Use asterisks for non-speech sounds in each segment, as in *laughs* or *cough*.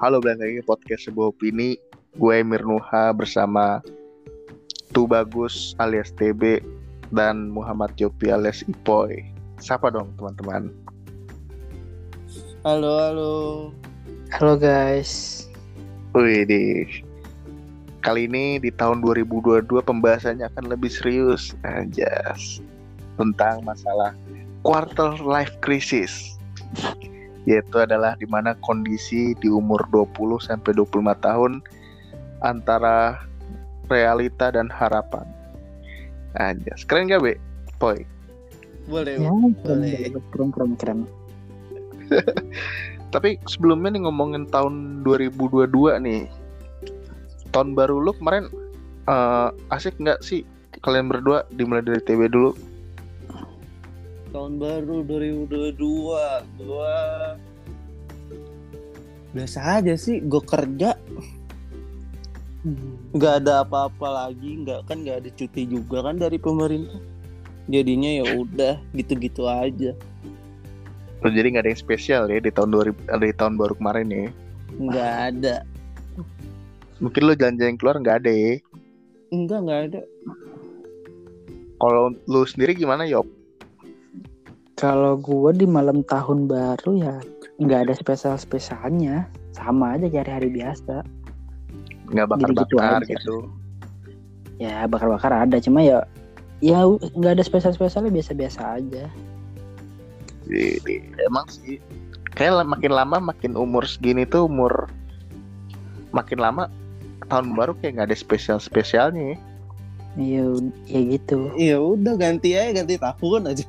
Halo ke podcast sebuah opini. Gue Mirnuha bersama Tu Bagus alias TB dan Muhammad Jopi alias Ipoy. Siapa dong teman-teman? Halo, halo. Halo guys. Wih di kali ini di tahun 2022 pembahasannya akan lebih serius anjas tentang masalah quarter life crisis yaitu adalah di mana kondisi di umur 20 sampai 25 tahun antara realita dan harapan. Anjas, keren gak be? Boy. Boleh, Ya, boleh. keren, keren. *laughs* Tapi sebelumnya nih ngomongin tahun 2022 nih. Tahun baru lu kemarin eh, asik nggak sih kalian berdua dimulai dari TB dulu? Tahun baru 2022. Gua biasa aja sih, gue kerja nggak ada apa-apa lagi, nggak kan nggak ada cuti juga kan dari pemerintah. Jadinya ya udah gitu-gitu aja. Oh, jadi nggak ada yang spesial ya di tahun 2000 di tahun baru kemarin ya. Nggak ada. Mungkin lu jalan-jalan keluar nggak ada ya. Enggak, nggak ada. Kalau lu sendiri gimana Yop? Kalau gue di malam tahun baru ya nggak ada spesial spesialnya, sama aja kayak hari-hari biasa. Nggak Gitu-gitu bakar-bakar aja. gitu. Ya bakar-bakar ada, cuma ya ya nggak ada spesial spesialnya biasa-biasa aja. Jadi, emang sih kayak makin lama makin umur segini tuh umur makin lama tahun baru kayak nggak ada spesial spesialnya ya. Iya, ya gitu. Ya udah ganti aja, ganti tahun aja.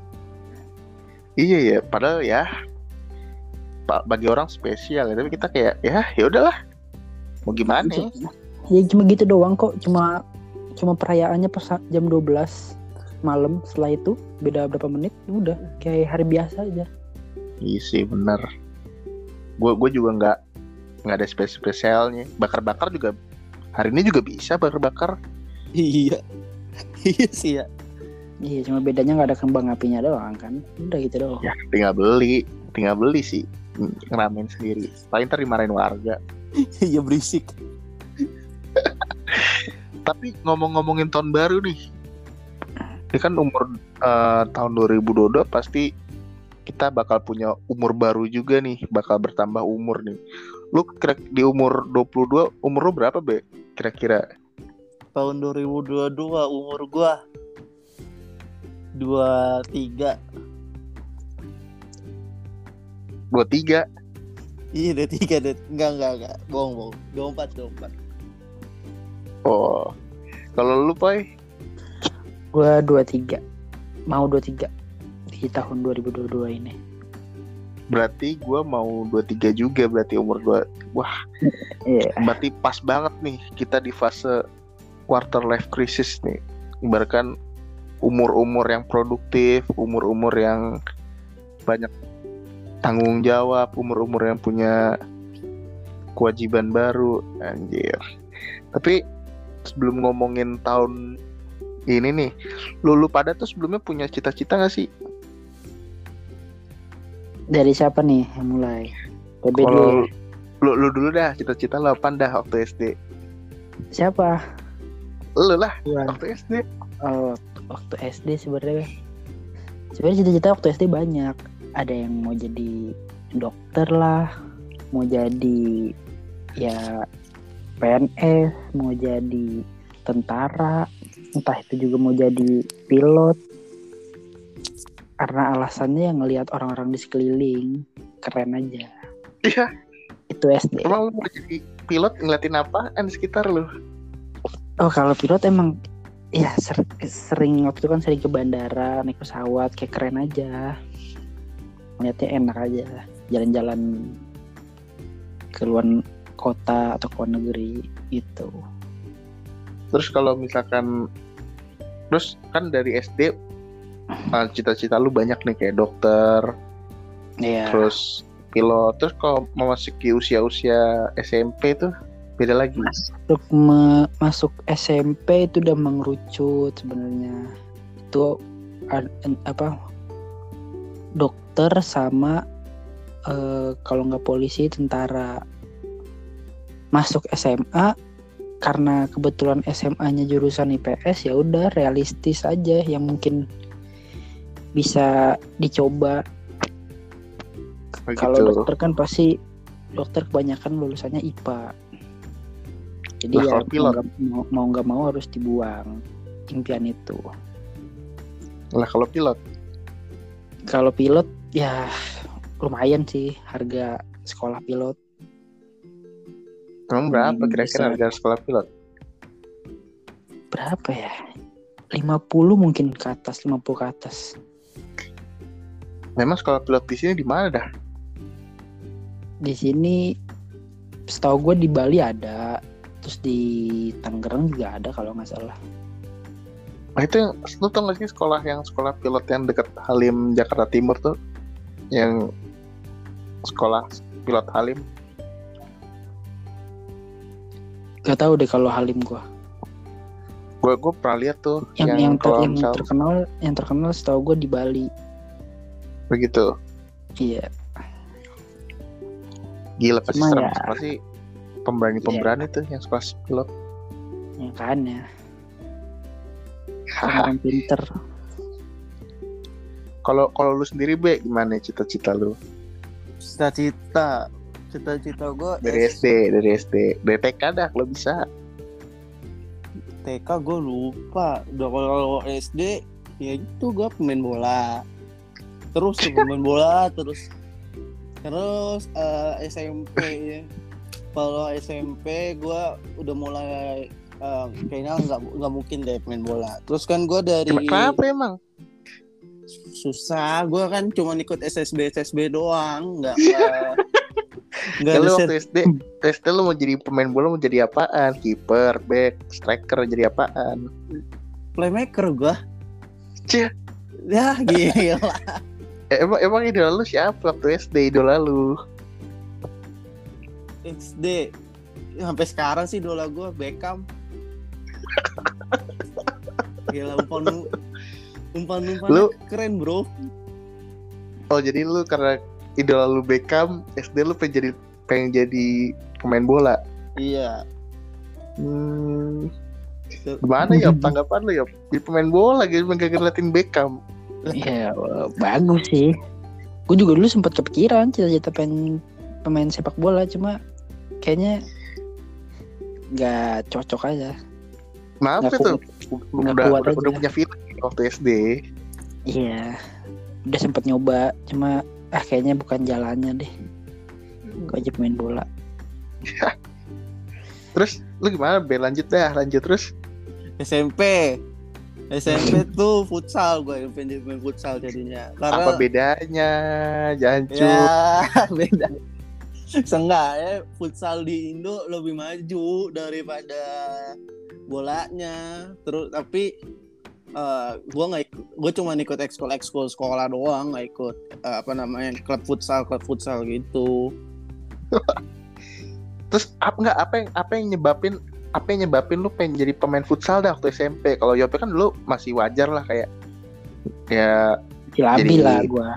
Iya ya, padahal ya pak bagi orang spesial ya, tapi kita kayak ya ya udahlah. Mau gimana? ya? Ya cuma gitu doang kok, cuma cuma perayaannya pas jam 12 malam setelah itu beda berapa menit ya udah kayak hari biasa aja Iya sih bener. Gue gue juga nggak nggak ada spesial spesialnya. Bakar-bakar juga hari ini juga bisa bakar-bakar. Iya. *laughs* Iya sih ya. Iya cuma bedanya nggak ada kembang apinya doang kan udah gitu doang Ya tinggal beli, tinggal beli sih ngeramein sendiri. Paling ntar dimarahin warga. *laughs* Iya berisik. *laughs* Tapi ngomong-ngomongin tahun baru nih, ini kan umur eh, tahun 2022 pasti kita bakal punya umur baru juga nih, bakal bertambah umur nih. Lu kira di umur 22, umur lu berapa, Be? Kira-kira? Tahun 2022 umur gua 23. 23. Iya, 23 deh. Enggak, enggak, enggak. Bohong, bohong. 24, 24. Oh. Kalau lu, Poy? gue 23 mau 23 di tahun 2022 ini Berarti gua mau 23 juga berarti umur gua. Wah, iya berarti pas banget nih kita di fase quarter life crisis nih. Ibaratkan umur-umur yang produktif, umur-umur yang banyak tanggung jawab, umur-umur yang punya kewajiban baru, anjir. Tapi sebelum ngomongin tahun ini nih, lu, lu pada tuh sebelumnya punya cita-cita gak sih? dari siapa nih yang mulai Kalau lu, lu dulu dah, cita-cita lu apa dah waktu SD? siapa Lu lah Gua. waktu SD. oh, waktu SD sebenarnya. Sebenarnya cita-cita waktu SD banyak. Ada yang mau jadi dokter lah mau jadi ya PNS mau jadi tentara entah itu juga mau jadi pilot. Karena alasannya yang ngelihat orang-orang di sekeliling keren aja. Iya, itu SD emang mau jadi pilot ngeliatin apaan di sekitar lu? Oh kalau pilot emang ya ser- sering waktu itu kan sering ke bandara naik pesawat kayak keren aja. Ngeliatnya enak aja jalan-jalan ke luar kota atau ke luar negeri gitu. Terus kalau misalkan terus kan dari SD uh, cita-cita lu banyak nih kayak dokter, ya terus pilot. Terus kalau memasuki usia-usia SMP tuh beda lagi. masuk me- masuk SMP itu udah mengerucut sebenarnya itu ad- apa dokter sama eh, kalau nggak polisi tentara masuk SMA karena kebetulan SMA-nya jurusan IPS ya udah realistis aja yang mungkin bisa dicoba kalau Begitu. dokter kan pasti dokter kebanyakan lulusannya IPA jadi ya kalau pilot? nggak- mau mau nggak mau harus dibuang impian itu. Lah kalau pilot, kalau pilot ya lumayan sih harga sekolah pilot. Emang berapa kira-kira harga sekolah pilot? berapa ya? 50 mungkin ke atas 50 ke atas. Memang sekolah pilot di sini di mana dah? di sini setahu gue di Bali ada terus di Tangerang juga ada kalau nggak salah Nah itu yang, lu tau gak sih sekolah yang sekolah pilot yang dekat Halim Jakarta Timur tuh? Yang sekolah pilot Halim. Gak tahu deh kalau Halim gue Gue gue pernah lihat tuh yang yang, ter- kalau yang misal terkenal yang terkenal setahu gue di Bali begitu. iya Gila pasti Cuma serem. ya- Pasti pemberani-pemberani tuh yang sekolah pilot. ya kan *laughs* ya orang pinter. Kalau kalau lu sendiri be gimana cita-cita lu? cita-cita cita-cita gue Dari SD, dari SD, dari TK dah kalau bisa. TK gue lupa. Udah kalau SD ya itu gue pemain bola. Terus pemain bola terus. Terus eh, SMP ya kalau SMP gue udah mulai eh, kayaknya nggak nggak mungkin deh pemain bola terus kan gue dari Kenapa emang? susah gue kan cuma ikut SSB SSB doang nggak *laughs* nggak Kalau ada waktu SD, SD lu mau jadi pemain bola mau jadi apaan? Kiper, back, striker jadi apaan? playmaker gue Cie. ya gila Eh, *laughs* emang emang idola lu siapa waktu SD idola lu? XD Ya, sampai sekarang sih idola gue Beckham gila umpan umpan umpan Lu- keren bro Oh jadi lu karena idola lu Beckham, SD lu pengen jadi pengen jadi pemain bola. iya Hmm, gimana ya tanggapan lu ya? Jadi pemain bola gitu gak ngeliatin Beckham. ya bagus sih gue juga dulu sempat kepikiran cita-cita pengen pemain sepak bola cuma kayaknya nggak cocok aja Nggak tuh? nggak Udah, kuat udah, aja. udah punya film waktu SD. iya udah sempat nyoba cuma ah kayaknya bukan jalannya deh gue aja pemain bola *laughs* Terus lu gimana? Be lanjut dah, lanjut terus. SMP SMP *laughs* tuh futsal gue yang pengen pemain futsal jadinya karena Apa bedanya? Jancu. ya *laughs* beda Seenggaknya futsal di Indo lebih maju daripada bolanya terus tapi eh gue nggak ikut gue cuma ikut ekskul ekskul sekolah doang nggak ikut eh, apa namanya klub futsal klub futsal gitu *laughs* Terus apa nggak apa yang apa yang nyebabin apa yang nyebabin lu pengen jadi pemain futsal dah waktu SMP? Kalau Yope kan dulu masih wajar lah kayak ya Jadi- lah gue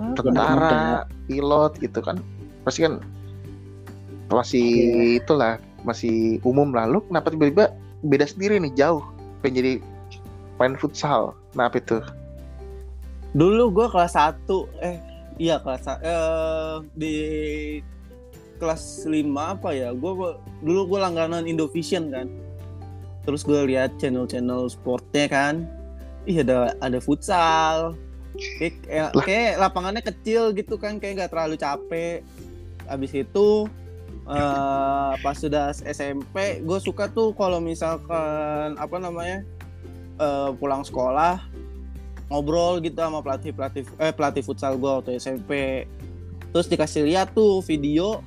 Ah, tentara, pilot gitu kan. Pasti kan masih itulah masih umum lah. Lu kenapa tiba-tiba beda sendiri nih jauh? Pengen jadi pemain futsal? Kenapa itu? dulu gue kelas 1 eh iya kelas eh di kelas 5 apa ya gue dulu gue langganan Indovision kan. Terus gue lihat channel-channel sportnya kan. Ih ada ada futsal. Kayak, kayak lapangannya kecil gitu kan kayak nggak terlalu capek abis itu eh pas sudah SMP gue suka tuh kalau misalkan apa namanya eh, pulang sekolah ngobrol gitu sama pelatih pelatih eh pelatih futsal gue waktu SMP terus dikasih lihat tuh video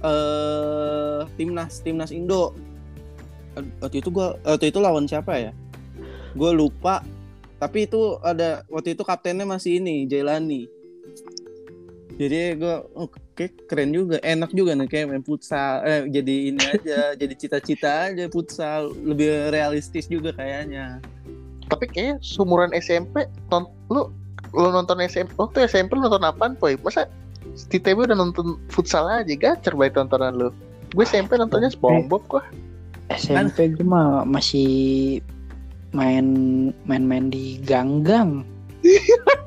eh timnas timnas Indo. Waktu itu gua waktu itu lawan siapa ya? Gue lupa tapi itu ada waktu itu kaptennya masih ini Jailani jadi gue oke keren juga enak juga nih kayak main futsal eh jadi ini aja *laughs* jadi cita-cita aja futsal lebih realistis juga kayaknya Tapi kayaknya seumuran SMP ton, lu lu nonton SMP waktu SMP lu nonton apaan poy? Masa di TV udah nonton futsal aja gacer baik tontonan lu. gue SMP nontonnya SpongeBob kok. SMP gue mah masih main main-main di gang-gang. *laughs*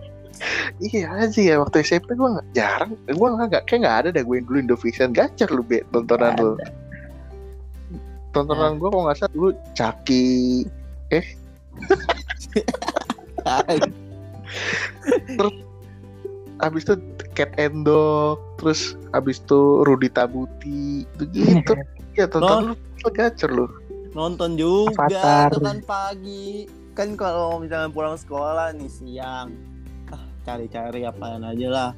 Iya aja ya waktu SMP gue nggak jarang, gue nggak nggak kayak nggak ada dah gue yang dulu Indovision gacor lu be tontonan lu. Tontonan gue kalau nggak salah dulu Caki, *laughs* abis itu Cat and Dog, terus abis itu Rudy Tabuti, itu gitu. *laughs* ya tonton lu gacor lu. nonton juga Avatar. kan pagi kan kalau misalnya pulang sekolah nih siang cari-cari apaan aja lah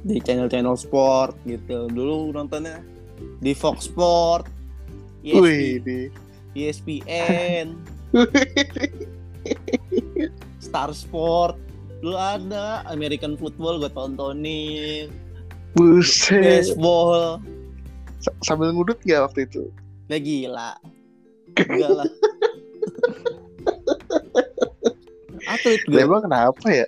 di channel-channel sport gitu dulu nontonnya di Fox Sport E Wih, ESP, di. ESPN *laughs* Star Sport dulu ada American Football gue tontonin buset. baseball S- Sambil ngudut nggak waktu itu? Lah gila. *laughs* Enggak lah. Atlet gue, Emang kenapa ya?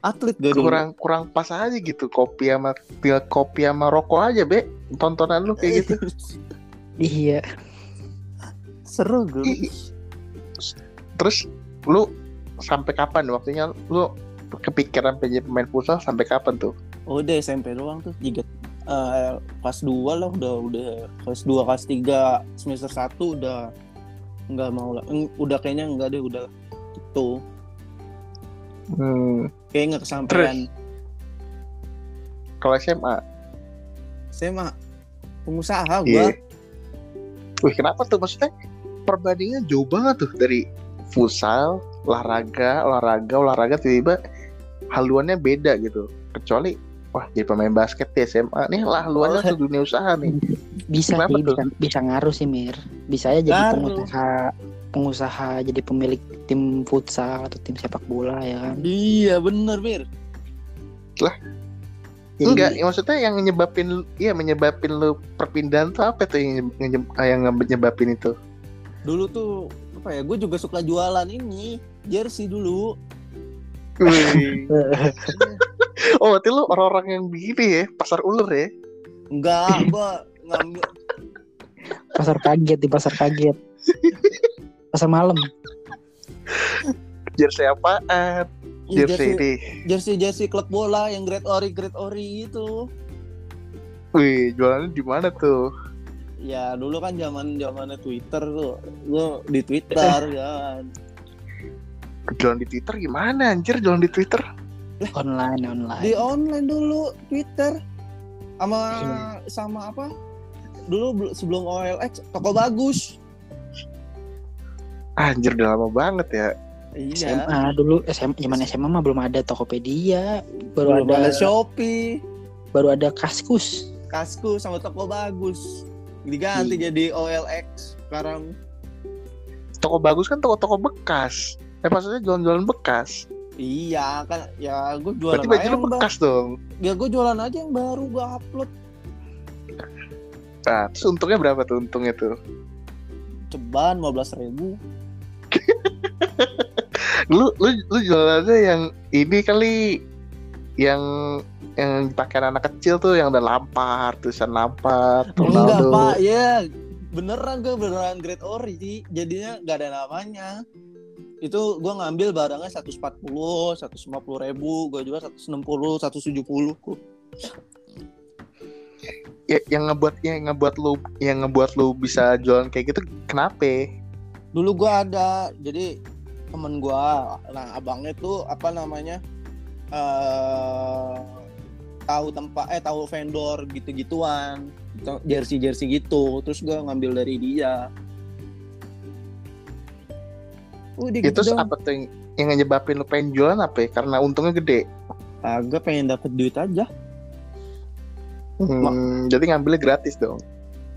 Atlet gue dulu. kurang kurang pas aja gitu kopi sama tinggal kopi sama rokok aja be tontonan lu kayak gitu *laughs* Iya. Seru gue. terus lu sampai kapan waktunya lu kepikiran pengen pemain futsal sampai kapan tuh Udah SMP doang tuh. Jika eh, kelas 2 lah udah udah kelas 2 kelas 3 semester 1 udah nggak mau lah. Udah kayaknya enggak deh udah gitu. Hmm. Kayak nggak kesampaian. kalau SMA mah pengusaha gua. wih kenapa tuh maksudnya perbandingan jauh banget tuh dari futsal olahraga olahraga olahraga tiba-tiba haluannya beda gitu kecuali wah jadi pemain basket di SMA nih lah haluannya tuh dunia usaha nih Bisa Kenapa sih, tuh? bisa, bisa ngaruh sih Mir. Bisa aja jadi Ngaruh. pengusaha pengusaha jadi pemilik tim futsal atau tim sepak bola ya kan. Iya bener Mir. Jadi, Enggak, ya maksudnya yang nyebabin iya menyebabin lu perpindahan tuh apa tuh yang yang nyebabin itu? Dulu tuh apa ya? Gue juga suka jualan ini jersey dulu. *laughs* Oh, berarti lu orang-orang yang begini ya, pasar ulur ya? Enggak, gua ngambil pasar kaget di pasar kaget. *laughs* pasar malam. Jersey apaan? Ih, Jersey jersey ini. jersey jersey klub bola yang Great Ori Great Ori itu. Wih, jualannya di mana tuh? Ya dulu kan zaman zamannya Twitter tuh, gua di Twitter *laughs* kan. Jualan di Twitter gimana anjir jualan di Twitter? Online online. Di online dulu Twitter sama Iya. sama apa? Dulu bel- sebelum OLX toko bagus. Anjir udah lama banget ya. Iya. SMA dulu SMA zaman SMA mah belum ada Tokopedia, baru Belum ada ada Shopee, baru ada Kaskus. Kasku sama toko bagus. Diganti Iya. jadi OLX sekarang. Toko bagus kan toko-toko bekas. Eh maksudnya jualan-jualan bekas. Iya kan ya gue jualan Berarti baju aja lu bekas dong. ya gue jualan aja yang baru gue upload Nah, terus untungnya berapa tuh untungnya tuh? ceban 15 ribu *laughs* Lu lu lu jualannya yang ini kali yang yang dipakai anak kecil tuh yang ada lampar, tulisan lampar, enggak pak ya beneran gue beneran Great Ori sih jadinya nggak ada namanya. Itu gue ngambil barangnya 140 150 ribu gue juga 160 170 kok Ya, yang ngebuat yang ngebuat lu yang ngebuat lu bisa jualan kayak gitu kenapa? Dulu gue ada jadi temen gue nah abangnya tuh apa namanya eh tahu tempat eh tahu vendor gitu-gituan jersey jersey gitu terus gue ngambil dari dia udah gitu Itu dong apa tuh yang, yang nyebabin lu pengen jualan apa ya? Karena untungnya gede. agak pengen dapet duit aja Hmm, jadi ngambilnya gratis dong.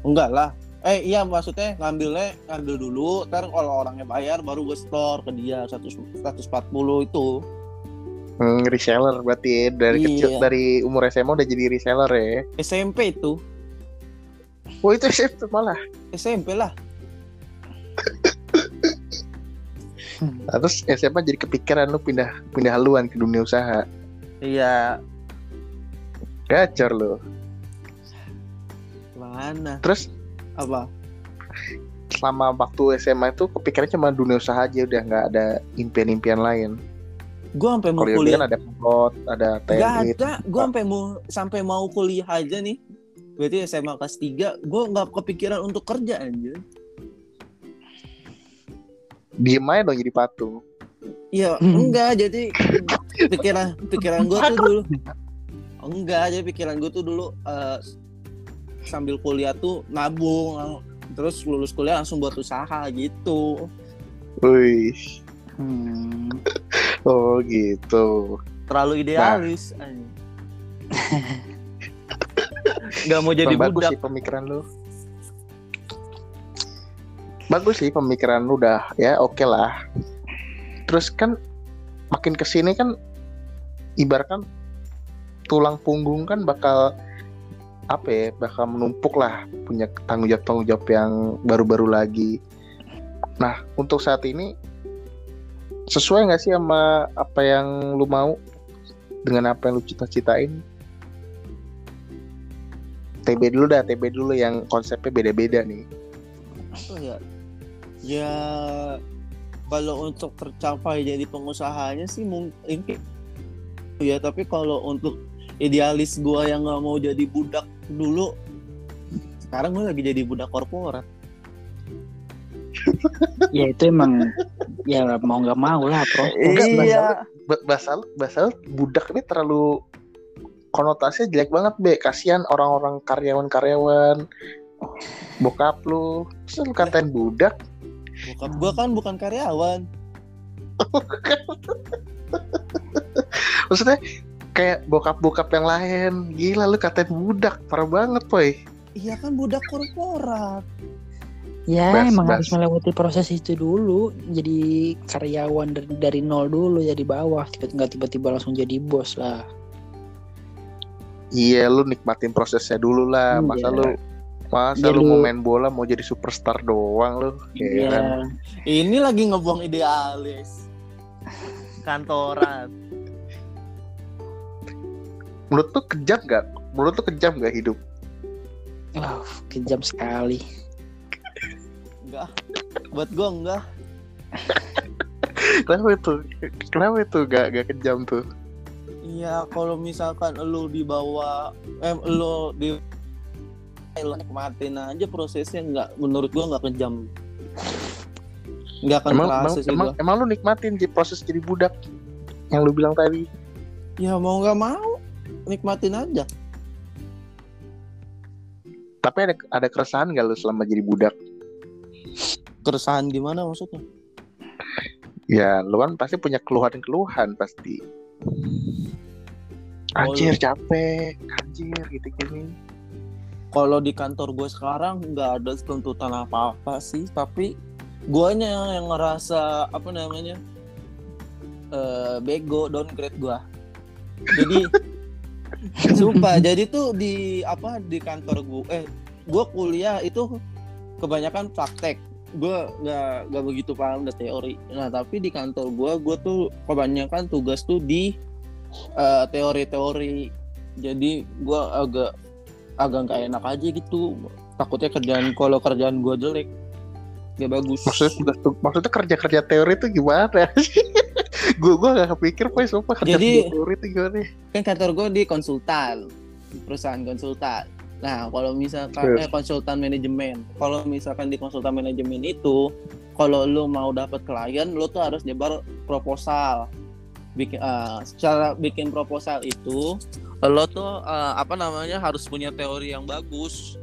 enggak lah eh iya maksudnya ngambilnya ngambil dulu ntar kalau orangnya bayar baru gue store ke dia 100 140 itu Hmm, reseller berarti ya. dari Iya. kecil dari umur SMA udah jadi reseller ya. SMP itu Oh itu SMP malah. SMP lah *laughs* Nah, terus SMA jadi kepikiran lu pindah pindah haluan ke dunia usaha. iya Gacor lu. mana Terus apa selama waktu SMA itu kepikirannya cuma dunia usaha aja udah nggak ada impian-impian lain. gue sampai mau kuliah kan ada pilot, ada Gak teknik. ada, gue sampai mau sampai mau kuliah aja nih. Berarti SMA kelas 3, gue nggak kepikiran untuk kerja aja. Diem aja dong jadi patung. Iya, Hmm. enggak. Jadi pikiran pikiran gue tuh dulu enggak. Jadi pikiran gue tuh dulu eh, sambil kuliah tuh nabung, terus lulus kuliah langsung buat usaha gitu. Wih, Hmm. *laughs* oh gitu. Terlalu idealis. anjing. *laughs* Nggak mau jadi bagus budak. sih pemikiran lu. Bagus sih pemikiran lu udah ya oke lah. Terus kan makin ke sini kan ibaratkan tulang punggung kan bakal apa ya bakal menumpuk lah punya tanggung jawab tanggung jawab yang baru-baru lagi. Nah untuk saat ini sesuai nggak sih sama apa yang lu mau dengan apa yang lu cita-citain? TB dulu dah, TB dulu yang konsepnya beda-beda nih. Oh ya. Ya kalau untuk tercapai jadi pengusahanya sih mungkin ya tapi kalau untuk idealis gua yang nggak mau jadi budak dulu sekarang gue lagi jadi budak korporat *laughs* Ya itu emang ya mau nggak mau lah, Bro. iya Ba- Bahasa bahasa budak ini terlalu konotasinya jelek banget, Be. Kasihan orang-orang karyawan-karyawan. Bokap lu, terus lu katain budak. bokap gua kan bukan karyawan *laughs* Maksudnya kayak bokap-bokap yang lain. Gila lu katain budak, parah banget, boy. iya kan budak korporat Ya Bas, emang bas. harus melewati proses itu dulu. Jadi karyawan dari, dari nol dulu jadi bawah. Tiba-tiba tiba-tiba langsung jadi bos lah. Iya, lu nikmatin prosesnya dulu lah. Masa Iya. lu masa Biar lu mau main bola mau jadi superstar doang lu. Iya. Heran. ini lagi ngebuang idealis kantoran Menurut lu kejam gak? Menurut lu kejam gak hidup? Wah, kejam sekali. enggak buat gua enggak *laughs* Kenapa itu? Kenapa itu gak, gak kejam tuh? Iya, kalau misalkan lu dibawa, eh lu di lu nikmatin aja prosesnya nggak menurut gua nggak kejam nggak akan Emang, emang, sih emang, gua. emang lu nikmatin di proses jadi budak yang lu bilang tadi? ya mau nggak mau nikmatin aja Tapi ada ada keresahan gak lu selama jadi budak? keresahan gimana maksudnya Ya, lu kan pasti punya keluhan-keluhan pasti. Anjir capek, anjir gitu gini. kalau di kantor gue sekarang nggak ada tuntutan apa apa sih tapi guanya yang ngerasa apa namanya eh bego downgrade gua jadi *laughs* *laughs* sumpah jadi tuh di apa di kantor gue eh gue kuliah itu kebanyakan praktek. Gue nggak nggak begitu paham dari teori. Nah tapi di kantor gue gue tuh kebanyakan tugas tuh di eh, teori-teori. Jadi gue agak agak nggak enak aja gitu. Takutnya kerjaan kalau kerjaan gue jelek gak bagus. Maksudnya maksudnya kerja-kerja teori itu gimana? *laughs* gue gue gak kepikir poy sumpah kerja Jadi- gimana? kan kantor gue di konsultan perusahaan konsultan. Nah kalau misalkan eh konsultan manajemen. Kalau misalkan di konsultan manajemen itu kalau lu mau dapat klien lu tuh harus nyebar proposal. Bikin eh, secara bikin proposal itu lo tuh eh, apa namanya harus punya teori yang bagus.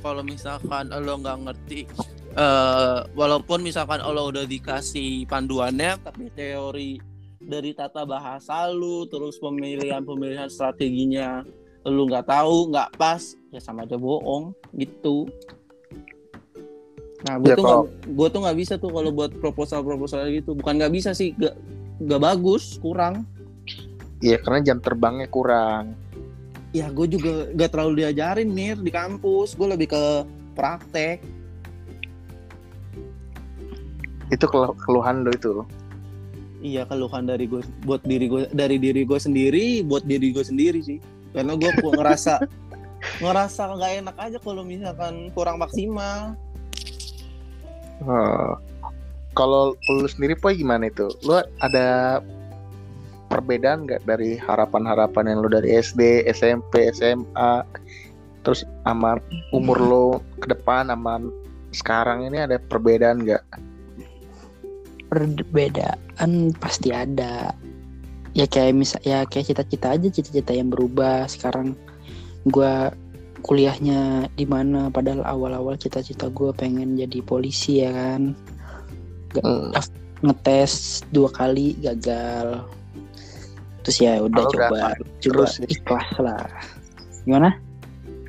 Kalau misalkan lo nggak ngerti eh, walaupun misalkan lo udah dikasih panduannya tapi teori dari tata bahasa lu terus pemilihan pemilihan strateginya lu nggak tahu nggak pas ya sama aja bohong gitu. Nah gue Ya, tuh kalau- gue tuh nggak bisa tuh kalau buat proposal proposal gitu. Bukan nggak bisa sih nggak nggak bagus kurang. Iya karena jam terbangnya kurang. ya gue juga nggak terlalu diajarin nih di kampus. Gue lebih ke praktek Itu kelu- keluhan lo itu. iya keluhan dari gue buat diri gue dari diri gue sendiri buat diri gue sendiri sih karena gue ngerasa *laughs* ngerasa nggak enak aja kalau misalkan kurang maksimal Oh. Kalau lu sendiri Poy gimana itu? Lu ada perbedaan nggak dari harapan-harapan yang lu dari SD, SMP, SMA, terus sama umur lu ke depan sama sekarang ini ada perbedaan nggak? Perbedaan pasti ada. Ya kayak misal ya kayak cita-cita aja cita-cita yang berubah. Sekarang gua kuliahnya di mana padahal awal-awal cita-cita gue pengen jadi polisi ya kan? Hmm. ngetes dua kali gagal. Terus ya udah coba udah coba terus? nih. ikhlas lah. Gimana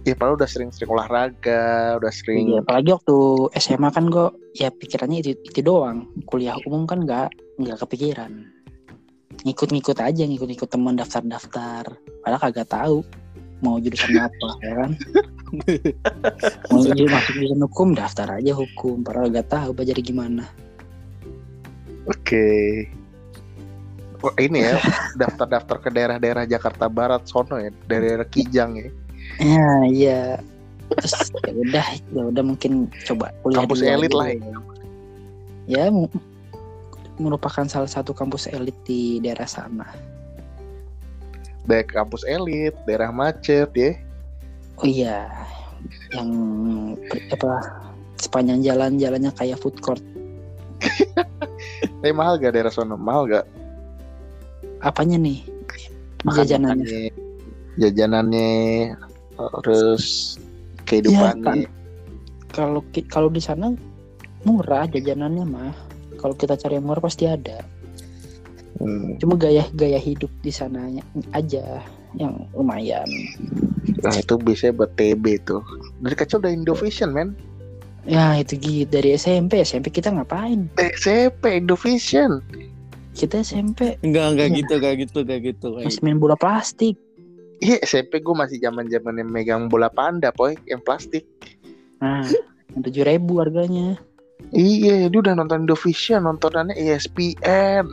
Ya padahal udah sering-sering olahraga, udah sering Iya, apalagi waktu SMA kan gue ya pikirannya itu itu doang. Kuliah umum kan nggak nggak kepikiran. Ngikut-ngikut aja ngikut-ngikut teman daftar-daftar. Padahal kagak tahu mau jurusan apa *laughs* ya kan? Mau jadi masuk jurusan hukum daftar aja hukum. Padahal gak tahu belajar gimana. Oke. Wah, ini ya *laughs* daftar-daftar ke daerah-daerah Jakarta Barat sono ya, daerah Kijang ya. Ya iya terus ya udah ya udah mungkin coba kuliah Kampus elit lah ya. ya merupakan salah satu kampus elit di daerah sana Daerah kampus elit, daerah macet ya. Oh iya, yang apa sepanjang jalan jalannya kayak food court. Tapi *laughs* mahal gak daerah sono? Mahal gak? Apanya nih? Makan- Jajanannya. jajanannya, terus kehidupannya. Kalau ki- kalau di sana murah jajanannya mah. Kalau kita cari yang murah pasti ada. Hmm. Cuma gaya gaya hidup di sananya aja yang lumayan. Nah itu biasanya buat TB tuh. Dari kecil udah Indovision men. Ya itu gitu dari SMP SMP kita ngapain? SMP Indovision. Kita SMP enggak enggak Iya. gitu enggak gitu enggak gitu masih main bola plastik. Iya SMP gue masih zaman zaman yang megang bola panda poy yang plastik. Nah, tujuh ribu harganya. Iya dia udah nonton Indovision nontonannya ESPN.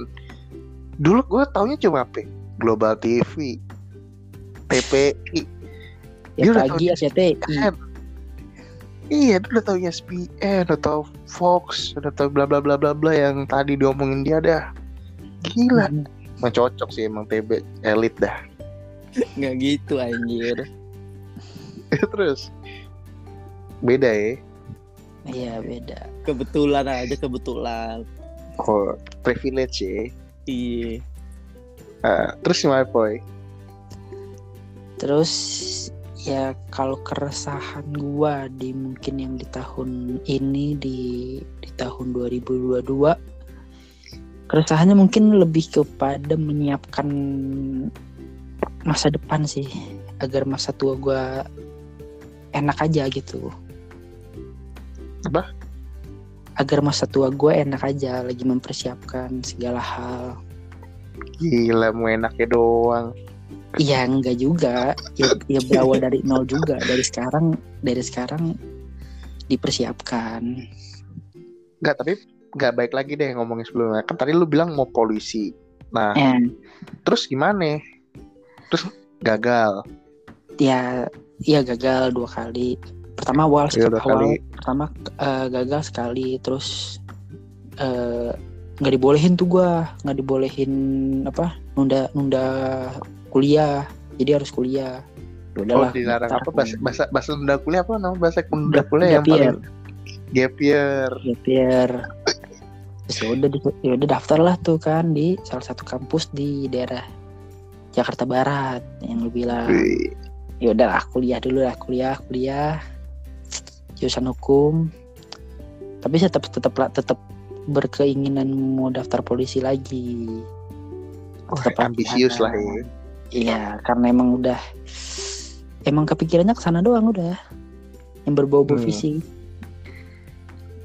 Dulu gue taunya cuma apa? Global TV, TPI. Dia Ya udah pagi tahu SCTI. Iya, dia udah tahu ESPN, udah tahu Fox, udah tahu bla bla bla bla bla yang tadi diomongin dia dah. Gila, Hmm. emang cocok sih emang TB elit dah. Enggak gitu anjir Terus beda ya. Iya beda. kebetulan aja kebetulan Oh, privilege ya. iya Ah, terus gimana boy? Terus ya kalau keresahan gua di mungkin yang di tahun ini di di tahun 2022 keresahannya mungkin lebih kepada menyiapkan masa depan sih agar masa tua gua enak aja gitu. Apa? Agar masa tua gua enak aja lagi mempersiapkan segala hal. Gila, mau enaknya doang. Iya enggak juga ya, ya berawal dari nol juga dari sekarang dari sekarang dipersiapkan Enggak, tapi nggak baik lagi deh ngomongin sebelumnya. Kan tadi lu bilang mau polisi. Nah, eh, terus gimana? Terus gagal. ya ya gagal dua kali pertama awal Gagal dua awal kali. pertama eh, gagal sekali terus eh, nggak dibolehin tuh gua nggak dibolehin apa nunda nunda kuliah jadi harus kuliah Ya Oh, udahlah dilarang ntar apa bahasa bahasa bahasa nunda kuliah apa nama bahasa nunda Gap- kuliah yang gap year. paling gap year. ya biar terus ya udah ya udah daftar lah tuh kan di salah satu kampus di daerah Jakarta Barat yang lu bilang. Ya udah lah kuliah dulu lah kuliah kuliah. Jurusan hukum. Tapi saya tetap tetap tetap berkeinginan mau daftar polisi lagi. Wah, Tetap ambisius lah ya. iya karena emang udah emang kepikirannya ke sana doang udah. Yang berbau-bau Hmm. visi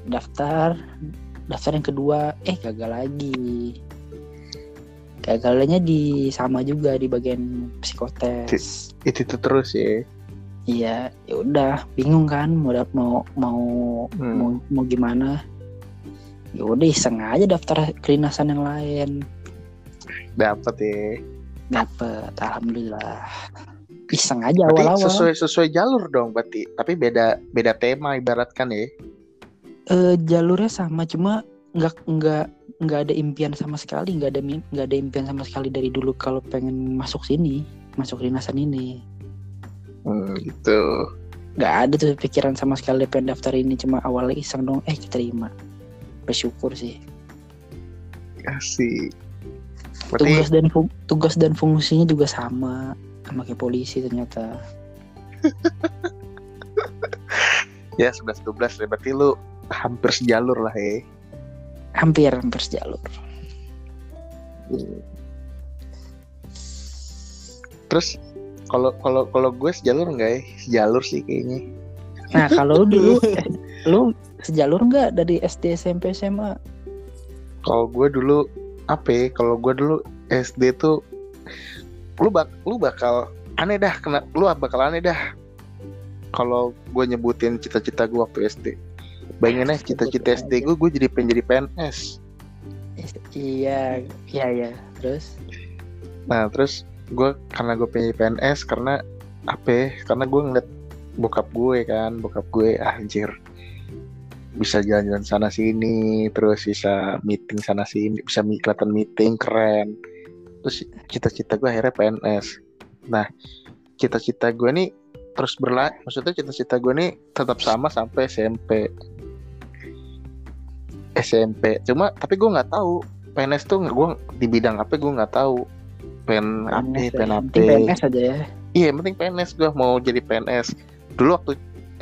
daftar daftar yang kedua. Eh gagal lagi gagalnya di sama juga di bagian psikotes Itu itu terus ya. Iya, ya udah bingung kan mau mau mau Hmm. mau, mau gimana? Ya udah iseng aja daftar kelinasan yang lain. Dapat ya. Dapet, alhamdulillah. iseng aja berarti awal-awal sesuai sesuai jalur dong berarti tapi beda beda tema ibaratkan ya Eh, jalurnya sama cuma nggak nggak nggak ada impian sama sekali nggak ada nggak ada impian sama sekali dari dulu kalau pengen masuk sini masuk dinasan ini. Hmm, gitu. Nggak ada tuh pikiran sama sekali pengen daftar ini cuma awalnya iseng dong eh keterima bersyukur sih. Kasih. Berarti tugas dan fung- tugas dan fungsinya juga sama sama kayak polisi ternyata. *laughs* Ya 11 12 ya. Berarti lu hampir sejalur lah ya hampir hampir sejalur. Terus kalau kalau kalau gue sejalur enggak ya? Sejalur sih kayaknya. Nah kalau lu dulu eh, *laughs* lu sejalur nggak dari SD SMP SMA kalau gue dulu apa ya? Kalau gue dulu SD tuh lu bak lu bakal aneh dah kena lu bakal aneh dah. Kalau gue nyebutin cita-cita gue waktu SD bayanginnya cita-cita SD gue gue jadi pengen jadi PNS iya iya iya. Terus? Nah terus gue karena gue pengen jadi PNS karena apa ya karena gue ngeliat bokap gue kan bokap gue ah, anjir bisa jalan-jalan sana sini terus bisa meeting sana sini bisa kelihatan meeting keren. Terus cita-cita gue akhirnya PNS nah cita-cita gue nih terus berla maksudnya cita-cita gue nih tetap sama sampai SMP SMP cuma tapi gue nggak tahu. PNS tuh gue di bidang apa gue nggak tahu. Pen apa PNS, pen ya. apa Penting PNS aja ya. Iya yang penting PNS gue mau jadi PNS dulu waktu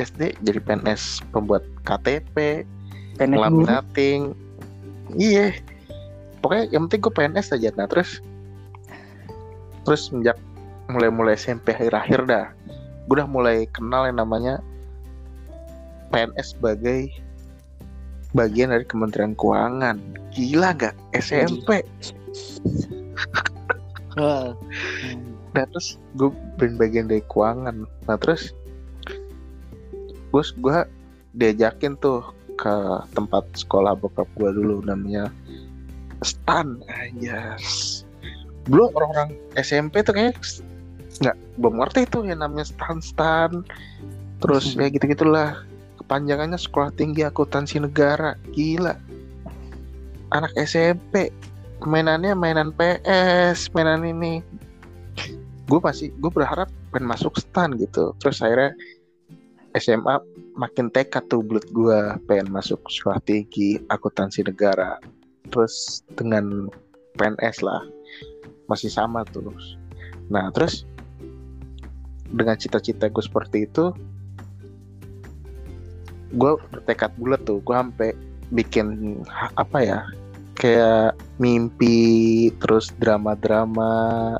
SD jadi PNS pembuat KTP PNS laminating iya. Pokoknya yang penting gue PNS aja. Nah terus terus sejak mulai-mulai SMP akhir-akhir dah gue udah mulai kenal yang namanya PNS sebagai bagian dari Kementerian Keuangan gila gak SMP Nah terus gue ben bagian dari keuangan. Nah terus gue gue diajakin tuh ke tempat sekolah bokap gue dulu namanya Stan aja. Belum orang-orang SMP tuh kayaknya nggak belum ngerti tuh yang namanya Stan Stan. Terus *laughs* ya gitu gitulah. Kepanjangannya Sekolah Tinggi Akuntansi Negara. Gila. Anak SMP mainannya mainan PS, mainan ini gue masih gue berharap pengen masuk stan gitu terus akhirnya SMA makin tekad tuh bulat gue pengen masuk sekolah tinggi akuntansi negara terus dengan PNS lah masih sama terus nah terus dengan cita-cita gue seperti itu gue bertekad bulat tuh gue sampai bikin apa ya kayak mimpi terus drama-drama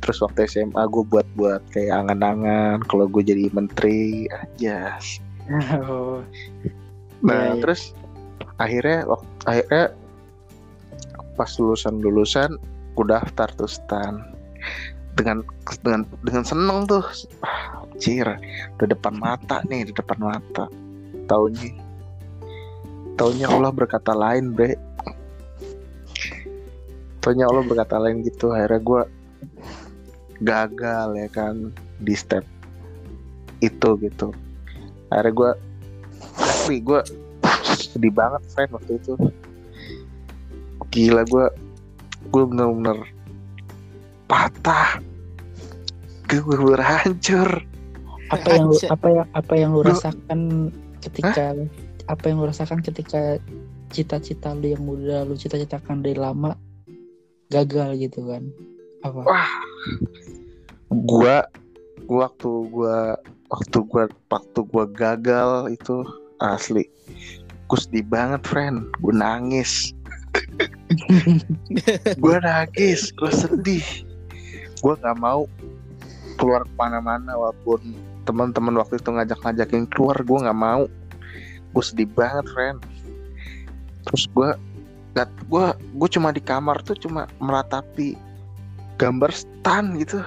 terus waktu SMA gue buat-buat kayak angan-angan kalau gue jadi menteri aja. *laughs* Oh, nah Iya, iya. terus akhirnya waktu akhirnya pas lulusan lulusan gue daftar tuh stan. Dengan dengan dengan seneng tuh. Ah, anjir di depan mata nih di depan mata taunya taunya Allah berkata lain bre. Taunya Allah berkata lain gitu. Akhirnya gue gagal ya kan di step itu gitu. Akhirnya gue asli gue sedih banget friend waktu itu. Gila gue gue bener-bener patah. Gue bener hancur. Apa yang lu, apa yang apa yang lu Lu- rasakan ketika apa yang lu rasakan ketika cita-cita lu yang udah lu cita-citakan dari lama gagal gitu kan? Apa? Wah. Gua gua waktu gua waktu gua waktu gua gagal itu asli. Gue sedih banget friend. Gue nangis. *laughs* Gue nangis gue sedih. Gue nggak mau keluar ke mana-mana walaupun teman-teman waktu itu ngajak-ngajakin keluar gue nggak mau. Gue sedih banget friend terus gue gak gue gue cuma di kamar tuh cuma meratapi gambar stan gitu.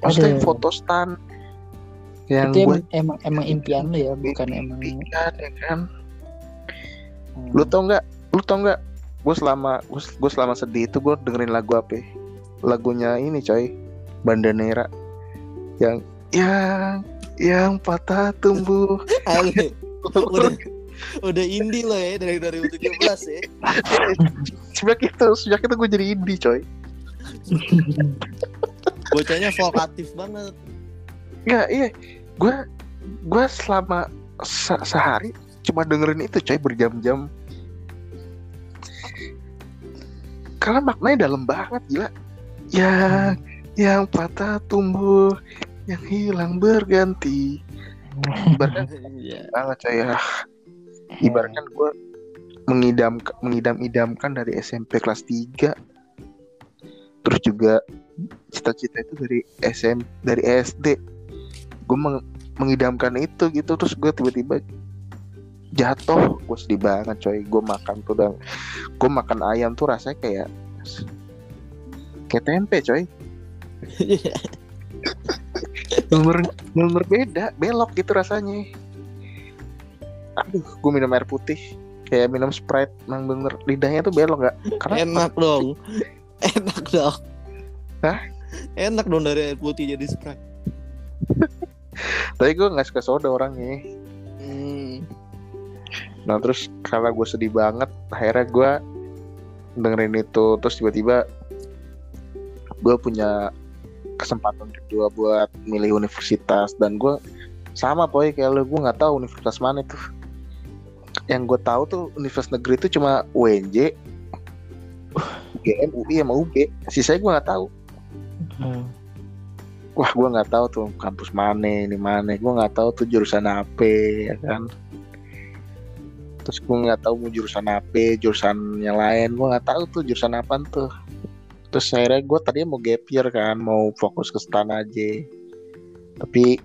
Maksudnya Aduh. foto stan yang itu gue emang, emang emang impian lu ya bukan emang impikan ya kan? Hmm, lu tau nggak lu tau nggak gue selama gue selama sedih itu gue dengerin lagu apa ya? lagunya ini coy Bandanera. Yang yang yang patah tumbuh. *laughs* Udah. Udah indie lo ya dari 2017 ya. *laughs* sejak itu sejak itu gue jadi indie coy. *laughs* Bocahnya vokatif banget. nggak iya. Gue gue selama se- sehari cuma dengerin itu coy berjam-jam. Karena maknanya dalam banget gila. Yang yang patah tumbuh yang hilang berganti. Ibaratkan *laughs* Iya. banget coy ya? Ibaratkan gue mengidam mengidam-idamkan dari SMP kelas 3 terus juga cita-cita itu dari SM dari SD gue meng- mengidamkan itu gitu terus gue tiba-tiba jatuh. Gue sedih banget coy. Gue makan tuh dan gue makan ayam tuh rasanya kayak kayak tempe coy *laughs* bener bener beda belok gitu rasanya aduh gue minum air putih kayak minum sprite emang bener lidahnya tuh belok gak karena Enak dong. Enak dong. Hah? Enak dong dari air putih jadi sprite. tapi gue nggak suka soda orangnya Hmm. nah terus karena gue sedih banget akhirnya gue dengerin itu terus tiba-tiba gue punya kesempatan kedua buat milih universitas. Dan gue sama boy kayak lo gue nggak tahu universitas mana tuh. Yang gue tahu tuh universitas negeri itu cuma UNJ UGM UI sama UB sisanya gue nggak tahu. Hmm. wah gue nggak tahu tuh kampus mana ini mana. Gue nggak tahu tuh jurusan apa ya kan. Terus gue nggak tahu mau jurusan apa jurusan yang lain. Gue nggak tahu tuh jurusan apa tuh terus akhirnya gue tadinya mau gap year kan mau fokus ke stan aja. Tapi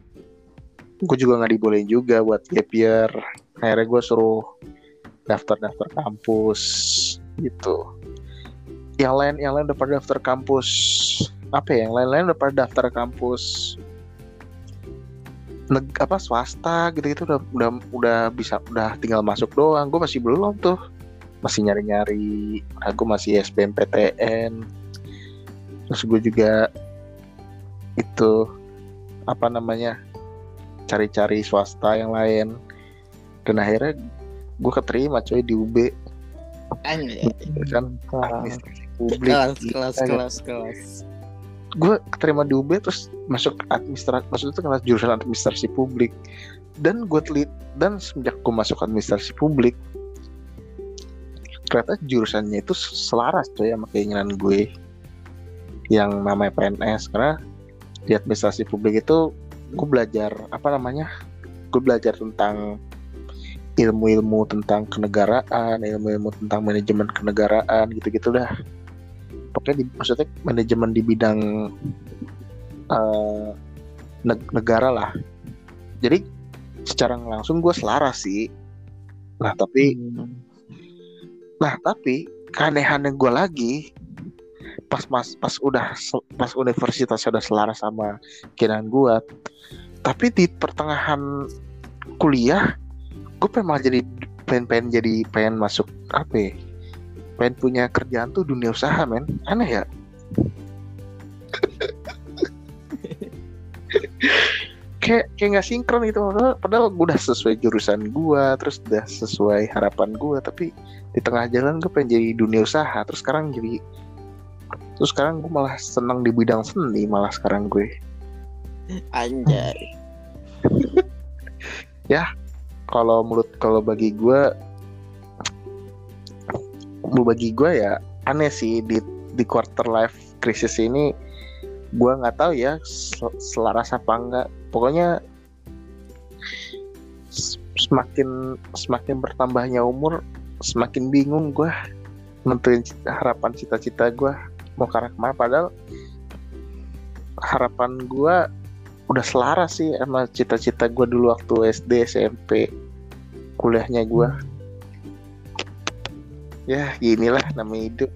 gue juga nggak dibolehin juga buat gap year. Akhirnya gue suruh daftar-daftar kampus gitu. Yang lain yang lain udah pada daftar kampus. Apa ya yang lain-lain udah pada daftar kampus. Neg apa swasta gitu-gitu udah udah udah bisa udah tinggal masuk doang. Gue masih belum tuh. Masih nyari-nyari. Aku masih SBMPTN terus gue juga itu apa namanya cari-cari swasta yang lain dan akhirnya gue keterima coy di UB Anjay. kan administrasi publik Kelas, kelas, Gila. kelas, kelas. gue keterima di UB terus masuk administrasi maksudnya itu kelas jurusan administrasi publik dan gue telit dan semenjak gue masuk administrasi publik ternyata jurusannya itu selaras tuh ya sama keinginan gue yang namanya PNS karena di administrasi publik itu gue belajar apa namanya gue belajar tentang ilmu-ilmu tentang kenegaraan ilmu-ilmu tentang manajemen kenegaraan gitu-gitu dah. Pokoknya di, maksudnya manajemen di bidang neg- negara lah. Jadi secara langsung gue selaras sih. Nah tapi hmm. nah tapi keanehannya gue lagi pas mas pas udah pas universitas udah selaras sama keinginan gue tapi di pertengahan kuliah gue pengen malah jadi pengen pengen jadi pengen masuk apa ya, pengen punya kerjaan tuh dunia usaha men. Aneh ya? Kayak kayak nggak sinkron gitu padahal, padahal gue udah sesuai jurusan gue terus udah sesuai harapan gue tapi di tengah jalan gue pengen jadi dunia usaha terus sekarang jadi terus sekarang gue malah senang di bidang seni malah sekarang gue. Anjay. *laughs* kalau menurut kalau bagi gue bagi gue ya aneh sih di di quarter life crisis ini. Gue nggak tahu ya sel- selaras apa enggak pokoknya semakin semakin bertambahnya umur semakin bingung gue nentuin harapan cita-cita gue mau ke arah ke mana. Padahal harapan gue udah selaras sih sama cita-cita gue dulu waktu SD SMP kuliahnya gue ya ginilah namanya hidup.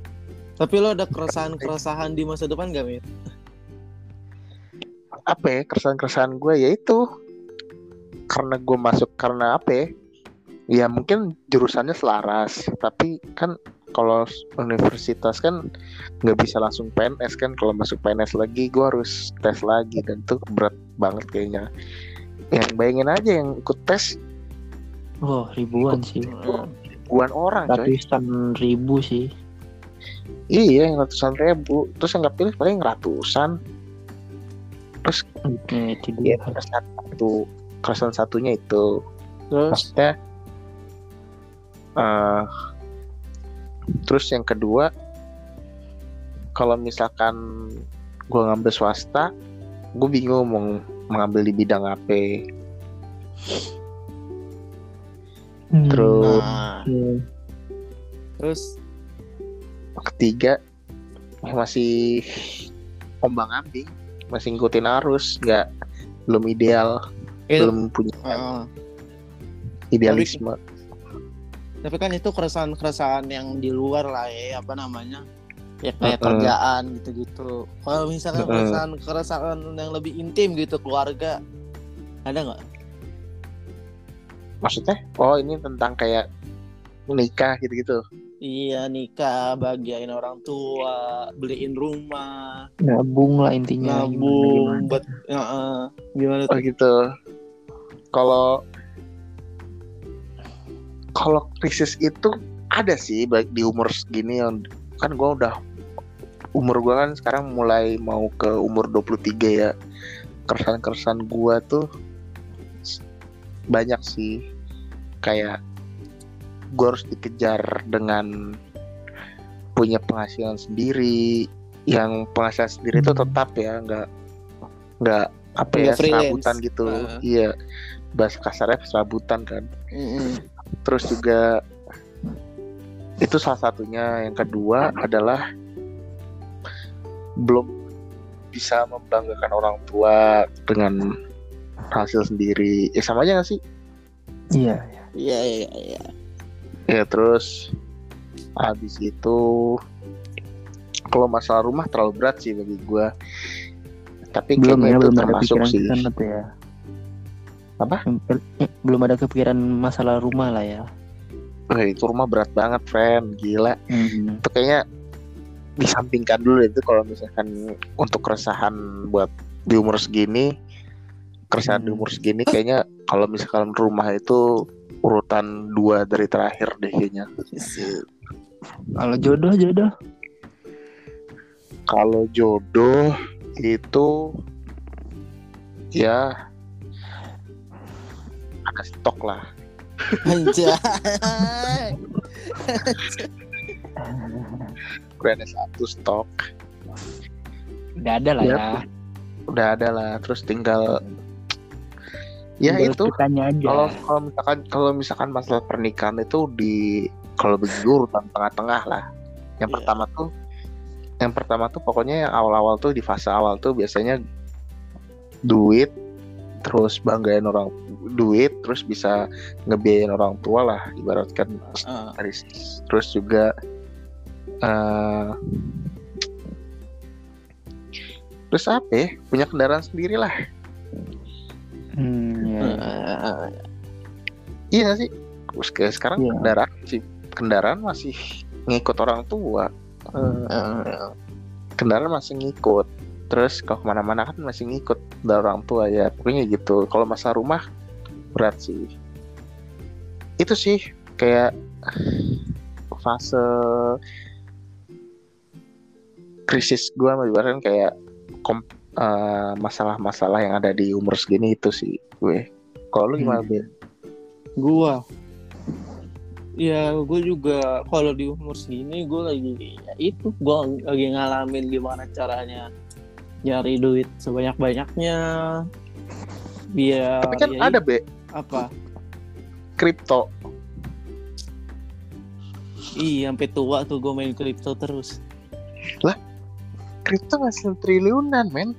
Tapi lo ada keresahan-keresahan di masa depan gak, Mit? apa ya keresahan-keresahan gue ya itu. Karena gue masuk karena apa ya? Ya mungkin jurusannya selaras tapi kan kalau universitas kan nggak bisa langsung PNS kan kalau masuk PNS lagi gue harus tes lagi dan itu berat banget kayaknya. Yang bayangin aja yang ikut tes. Oh, ribuan sih. ribuan orang coy. Ratusan ribu sih. iya yang ratusan ribu. Terus yang nggak pilih paling ratusan. Terus Ya, itu ya dia. satu. Keresahan satunya itu. Terus? Maksudnya eh terus yang kedua kalau misalkan gue ngambil swasta gue bingung mau mengambil di bidang apa Hmm. terus nah, Iya. terus ketiga masih ombang ambing masih ngikutin arus nggak belum ideal itu belum punya Heeh. idealisme tapi kan itu keresahan-keresahan yang di luar lah ya apa namanya ya kayak Mm-mm. kerjaan gitu-gitu kalau misalkan Mm-mm. keresahan-keresahan yang lebih intim gitu keluarga ada nggak maksudnya oh ini tentang kayak menikah gitu-gitu iya nikah bagian orang tua beliin rumah Nabung lah intinya. gimana- nabung gimana. buat Heeh. gimana Oh tuh gitu. Kalau kalau krisis itu ada sih baik di umur segini yang kan gua udah umur gua kan sekarang mulai mau ke umur 23 ya. Keresahan-keresahan gua tuh banyak sih kayak gua harus dikejar dengan punya penghasilan sendiri yang penghasilan sendiri itu Hmm. tetap ya nggak nggak apa ya serabutan gitu Ah. iya bahasa kasarnya serabutan kan. Terus juga itu salah satunya. Yang kedua adalah belum bisa membanggakan orang tua dengan hasil sendiri. Ya sama aja gak sih? Iya. iya. Iya iya ya terus habis itu kalau masalah rumah terlalu berat sih bagi gua. Tapi Belum ya, itu belum ada termasuk pikiran sih. ya. Apa? Eh, Belum ada kepikiran masalah rumah lah ya. Wah, itu rumah berat banget friend gila Hmm. itu kayaknya disampingkan dulu itu kalau misalkan untuk keresahan buat di umur segini keresahan di Hmm. umur segini kayaknya kalau misalkan rumah itu urutan dua dari terakhir deh kayaknya Kalau jodoh jodoh. kalau jodoh itu ya ada stok lah. Anjay. Gue ada satu stok. Udah ada lah Ya. ya. udah ada lah. Terus tinggal ya Tinggal itu. kalau kalau misalkan kalau misalkan masalah pernikahan itu di kalau begitu urutan tengah-tengah lah. Yang Iya. pertama tuh yang pertama tuh pokoknya yang awal-awal tuh di fase awal tuh biasanya duit terus banggain orang duit terus bisa ngebiayain orang tua lah ibaratkan dari terus juga eh terus apa ya punya kendaraan sendiri lah Hmm, ya, ya. Heeh. iya nggak sih terus kayak sekarang Iya. kendaraan sih kendaraan masih ngikut orang tua Heeh. kendaraan masih ngikut terus kalau ke mana-mana kan masih ngikut dari orang tua ya pokoknya gitu kalau masa rumah berat sih. Itu sih kayak fase krisis gue ibaratkan kayak kom- eh, masalah-masalah yang ada di umur segini itu sih gue. Kalau lu gimana Hmm. Bil? gua? Ya gue juga kalau di umur segini gue lagi ya itu gue lagi ngalamin gimana caranya nyari duit sebanyak banyaknya biar tapi kan ya ada be apa? Kripto. Iya sampai tua tuh gue main kripto terus. Kripto masih triliunan men.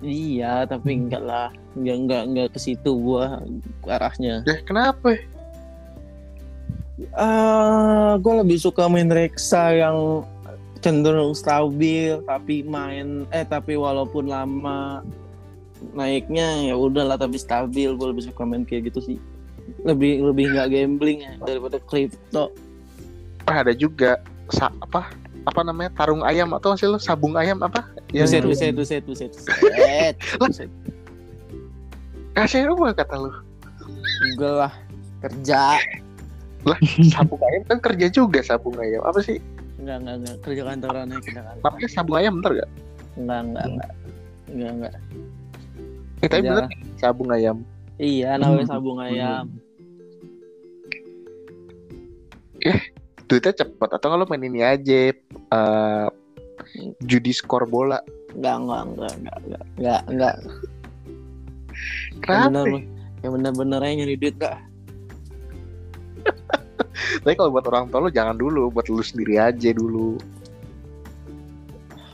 Iya tapi enggak lah. Enggak enggak enggak ke situ gua arahnya. Deh kenapa? Ah gue lebih suka main reksa yang cenderung stabil tapi main eh tapi walaupun lama naiknya ya udahlah tapi stabil gue lebih suka main kayak gitu sih lebih lebih nggak gambling ya daripada kripto Ah, ada juga sa apa apa namanya tarung ayam atau masih lo sabung ayam apa yang Buset, buset, buset, buset, buset. *laughs* buset. kasih apa kata lu Enggak lah. Kerja. sabung ayam kan kerja juga sabung ayam apa sih Enggak, enggak, enggak. Kerja kantorannya kerja kantoran. namanya sabung ayam bener gak Enggak, enggak, enggak. Enggak, enggak. Eh, tapi Kerja. bener sabung ayam Iya, namanya Hmm. sabung ayam. duitnya cepet atau kalau main ini aja eh judi skor bola Enggak, enggak, enggak, enggak, enggak, enggak, enggak. Yang kenapa bener, yang bener-bener aja nyari duit enggak. *laughs* tapi kalau buat orang tua lu jangan dulu buat lu sendiri aja dulu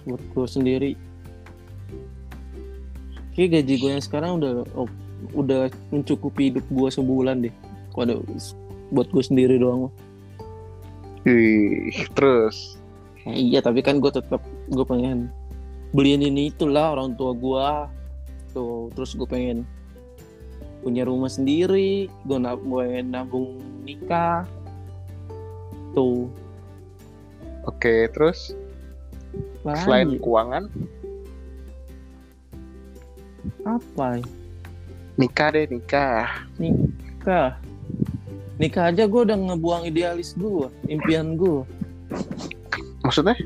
buat gue sendiri Kayak gaji gue yang sekarang udah oh, udah mencukupi hidup gue sebulan deh. Waduh, buat gue sendiri doang. Wih, terus Ya, iya, tapi kan gue tetap gue pengen beliin ini itulah orang tua gue. Tuh, terus gue pengen punya rumah sendiri, gue nab gue nabung nikah. Tuh, oke terus apalagi? selain keuangan apa? ya? nikah deh nikah. Nikah? Nikah aja gue udah ngebuang idealis gue impian gue maksudnya?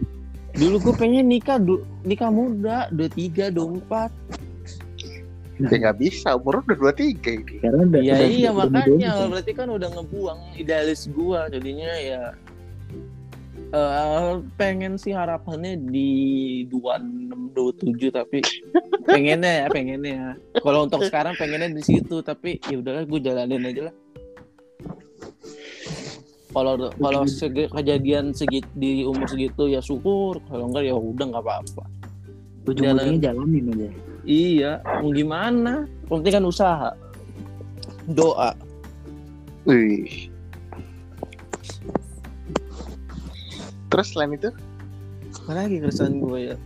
Dulu gue pengen nikah du- nikah muda dua tiga dua empat. Ya nggak bisa umur udah dua tiga ini. Karena udah, iya udah- iya udah makanya berarti kan udah ngebuang idealis gue jadinya ya eh, pengen sih harapannya di 26 27 tapi pengennya ya pengennya. Ya. kalau untuk sekarang pengennya di situ tapi ya udahlah gue jalanin aja lah. Kalau kalau segi- kejadian segit di umur segitu ya syukur. Kalau enggak ya udah nggak apa-apa. Ujung-ujungnya jalanin aja. iya mau gimana? Penting kan usaha. Doa. Wih. Terus selain itu? Apa lagi keresahan gue ya?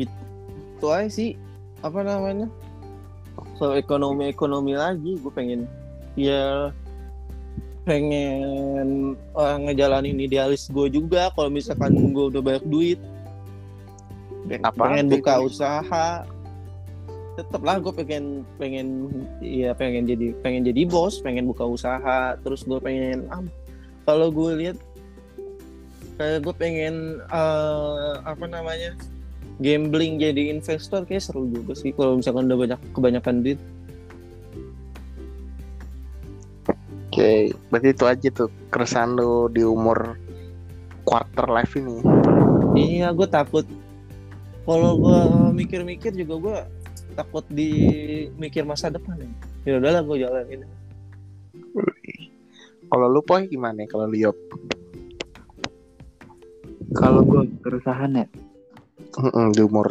Itu aja sih apa namanya? Soal ekonomi ekonomi lagi gue pengen ya pengen eh, ngejalanin idealis gue juga kalau misalkan gue udah banyak duit. Apaan pengen buka idealis? usaha. Tetep lah gue pengen pengen ya pengen jadi pengen jadi bos pengen buka usaha. Terus gue pengen ah, kalau gue lihat kayak gue pengen eh, apa namanya gambling jadi investor kayak seru juga sih kalau misalkan udah banyak kebanyakan duit. Oke berarti itu aja tuh keresahan lu di umur quarter life ini. Iya gue takut. Kalau gue mikir-mikir juga gue takut di mikir masa depan ya. Ya udahlah gue jalanin. Kalau lu poy gimana kalau lu Yop? Kalau gue keresahan ya, Mm-mm, di umur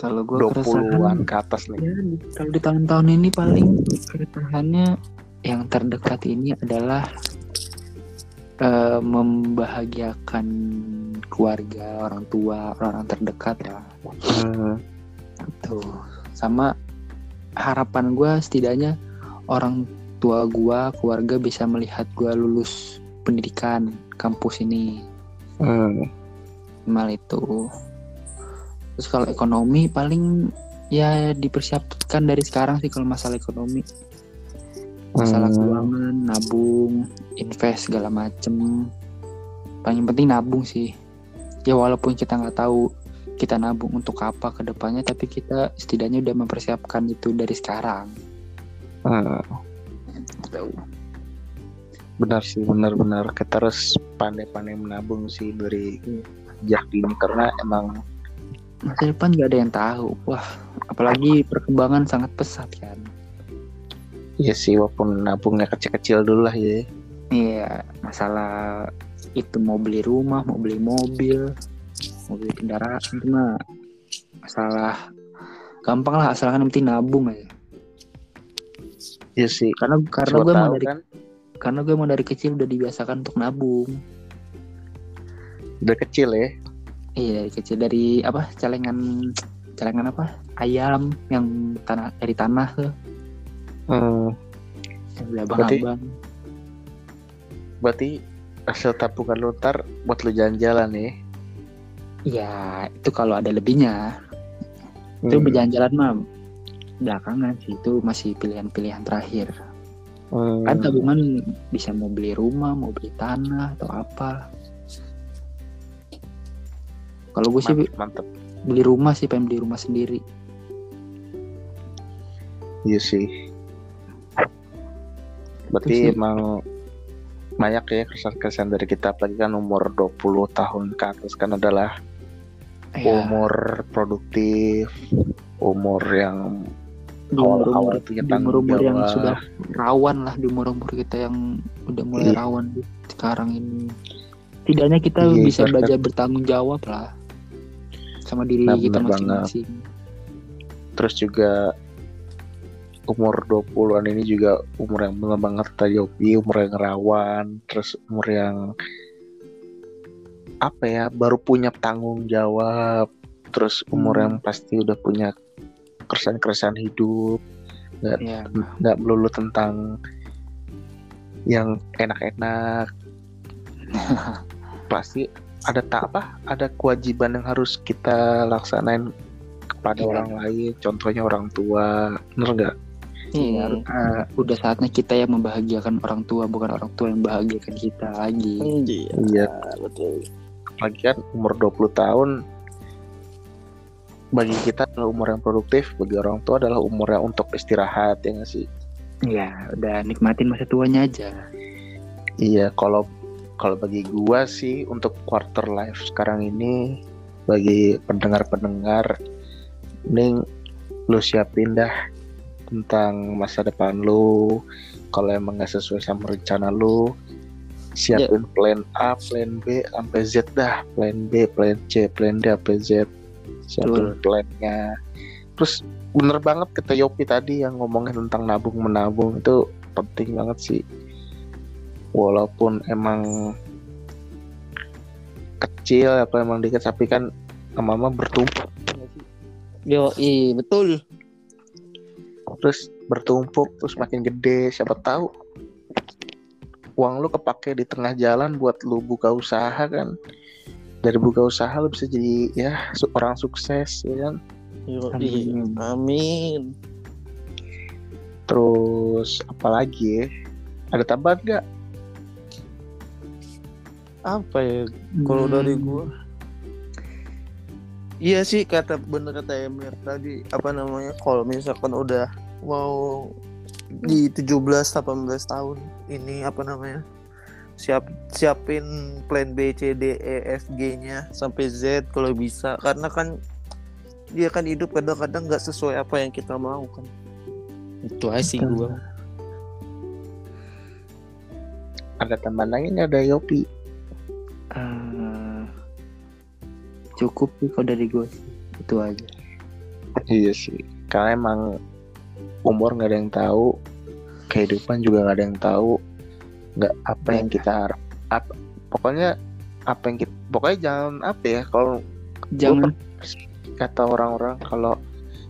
kalau gue keresahan 20-an ke atas nih Ya, di- kalau di tahun-tahun ini paling keresahannya yang terdekat ini adalah eh, membahagiakan keluarga, orang tua, orang terdekat lah. Hmm, Tuh. Sama harapan gue setidaknya orang tua gue, keluarga bisa melihat gue lulus pendidikan kampus ini. Hmm. Itu. Terus kalau ekonomi paling ya dipersiapkan dari sekarang sih kalau masalah ekonomi. Masalah Hmm. keuangan, nabung, invest segala macem. Paling penting nabung sih. Ya walaupun kita nggak tahu kita nabung untuk apa ke depannya, tapi kita setidaknya udah mempersiapkan itu dari sekarang. Hmm. Benar sih benar-benar kita harus pandai-pandai menabung sih dari sejak dini karena emang Masa depan nggak ada yang tahu. Wah, apalagi perkembangan sangat pesat kan. ya sih walaupun nabungnya kecil-kecil dulu lah ya Iya, masalah itu mau beli rumah, mau beli mobil, mau beli kendaraan itu mah masalah gampang lah asalkan yang penting nabung aja. ya sih Karena karena gue mau dari kan karena gue mau dari kecil udah dibiasakan untuk nabung. udah kecil ya Iya, dari kecil dari apa? Celengan celengan apa? Ayam yang tanah dari tanah tuh. Hmm, Yang beli Berarti- abang-abang. berarti hasil tabungan lu ntar buat lu jalan-jalan nih Ya itu kalau ada lebihnya. Itu Hmm. berjalan-jalan mah belakangan sih itu masih pilihan-pilihan terakhir. Hmm. Kan tabungan bisa mau beli rumah, mau beli tanah atau apa. Kalau gue sih mantep, beli rumah sih pengen beli rumah sendiri. Iya sih. Berarti sih. emang banyak ya kesan-kesan dari kita apalagi kan umur 20 tahun ke atas kan adalah Ya, umur produktif, umur yang di umur-umur di umur-umur yang sudah rawan lah di umur-umur kita yang udah mulai Iya. rawan sekarang ini. Tidaknya kita Iya, bisa belajar bertanggung jawab lah sama diri Nah, kita masing-masing. terus juga umur 20-an ini juga umur yang bener banget tadi umur yang rawan, terus umur yang apa ya, baru punya tanggung jawab, terus umur Hmm. yang pasti udah punya keresahan-keresahan hidup, Ya, nggak melulu tentang yang enak-enak. *laughs* pasti ada tak apa, ada kewajiban yang harus kita laksanain kepada Iya. orang lain, contohnya orang tua, bener nggak? Iya, Hmm. eh, udah saatnya kita yang membahagiakan orang tua, bukan orang tua yang membahagiakan kita lagi. Iya, Iya, betul. apalagi kan umur 20 tahun bagi kita adalah umur yang produktif, bagi orang tua adalah umur yang untuk istirahat ya nggak sih? Ya, udah nikmatin masa tuanya aja. Iya, kalau kalau bagi gua sih untuk quarter life sekarang ini bagi pendengar-pendengar mending lu siapin dah tentang masa depan lu. Kalau emang nggak sesuai sama rencana lu, siapin plan A, plan B sampai Z dah. Plan B, plan C, plan D sampai Z. Siapin plannya. Terus bener banget kata Yopi tadi yang ngomongin tentang nabung menabung itu penting banget sih walaupun emang kecil apa emang dikit tapi kan lama-lama bertumpuk Yo, iya betul. terus bertumpuk terus makin gede siapa tahu uang lu kepake di tengah jalan buat lu buka usaha kan dari buka usaha lu bisa jadi ya orang sukses ya kan Amin. Amin. terus apalagi ya ada tambahan nggak Apa ya? Kalau dari Hmm, gua Iya sih kata bener kata Emir tadi apa namanya kalau misalkan udah mau di 17 18 tahun ini apa namanya siap siapin plan B C D E F G nya sampai Z kalau bisa. Karena kan dia kan hidup kadang-kadang nggak sesuai apa yang kita mau kan. Itu aja sih gua. Ada tambahan lagi nggak ada Yopi? Eh, cukup sih kalau dari gue sih. Itu aja. Iya sih, karena emang umur nggak ada yang tahu, kehidupan juga nggak ada yang tahu, nggak apa yang kita harap, apa, pokoknya apa yang kita, pokoknya jangan apa ya, kalau Jangan kata orang-orang kalau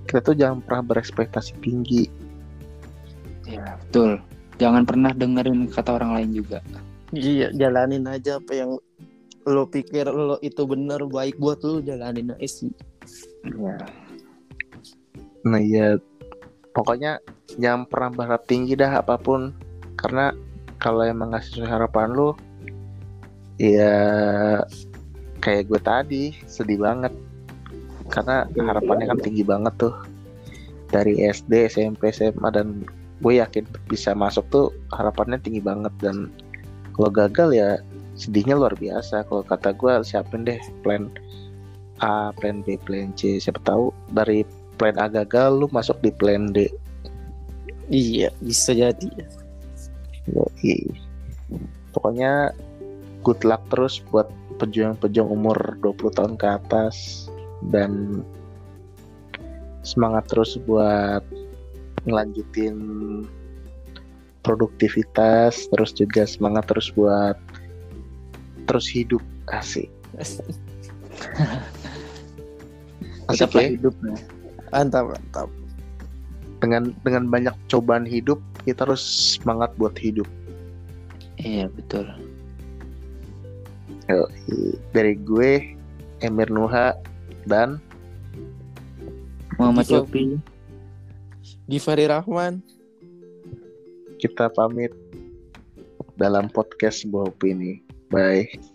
kita tuh jangan pernah berekspektasi tinggi, ya betul. Jangan pernah dengerin kata orang lain juga. iya jalanin aja apa yang lo pikir lo itu bener baik buat lo jalanin aja sih Ya. nah ya pokoknya jangan pernah berharap tinggi dah apa pun, karena kalau emang nggak sesuai harapan lu, ya kayak gue tadi sedih banget. Karena harapannya kan tinggi banget tuh. Dari SD SMP SMA dan gue yakin bisa masuk tuh harapannya tinggi banget. Dan kalau gagal ya sedihnya luar biasa. Kalau kata gue siapin deh plan A plan B plan C. Siapa tahu dari plan A gagal lu masuk di plan D. Iya bisa jadi Yoi. pokoknya good luck terus buat pejuang-pejuang umur 20 tahun ke atas. Dan semangat terus buat ngelanjutin produktivitas. Terus juga semangat terus buat terus hidup. Asik. *laughs* Asik ya. Hidup ya. mantap mantap. Dengan dengan banyak cobaan hidup kita harus semangat buat hidup Iya betul. Dari gue Emir Nuha dan Muhammad. Yopi. Givari Rahman. kita pamit dalam podcast sebuah opini. Bye.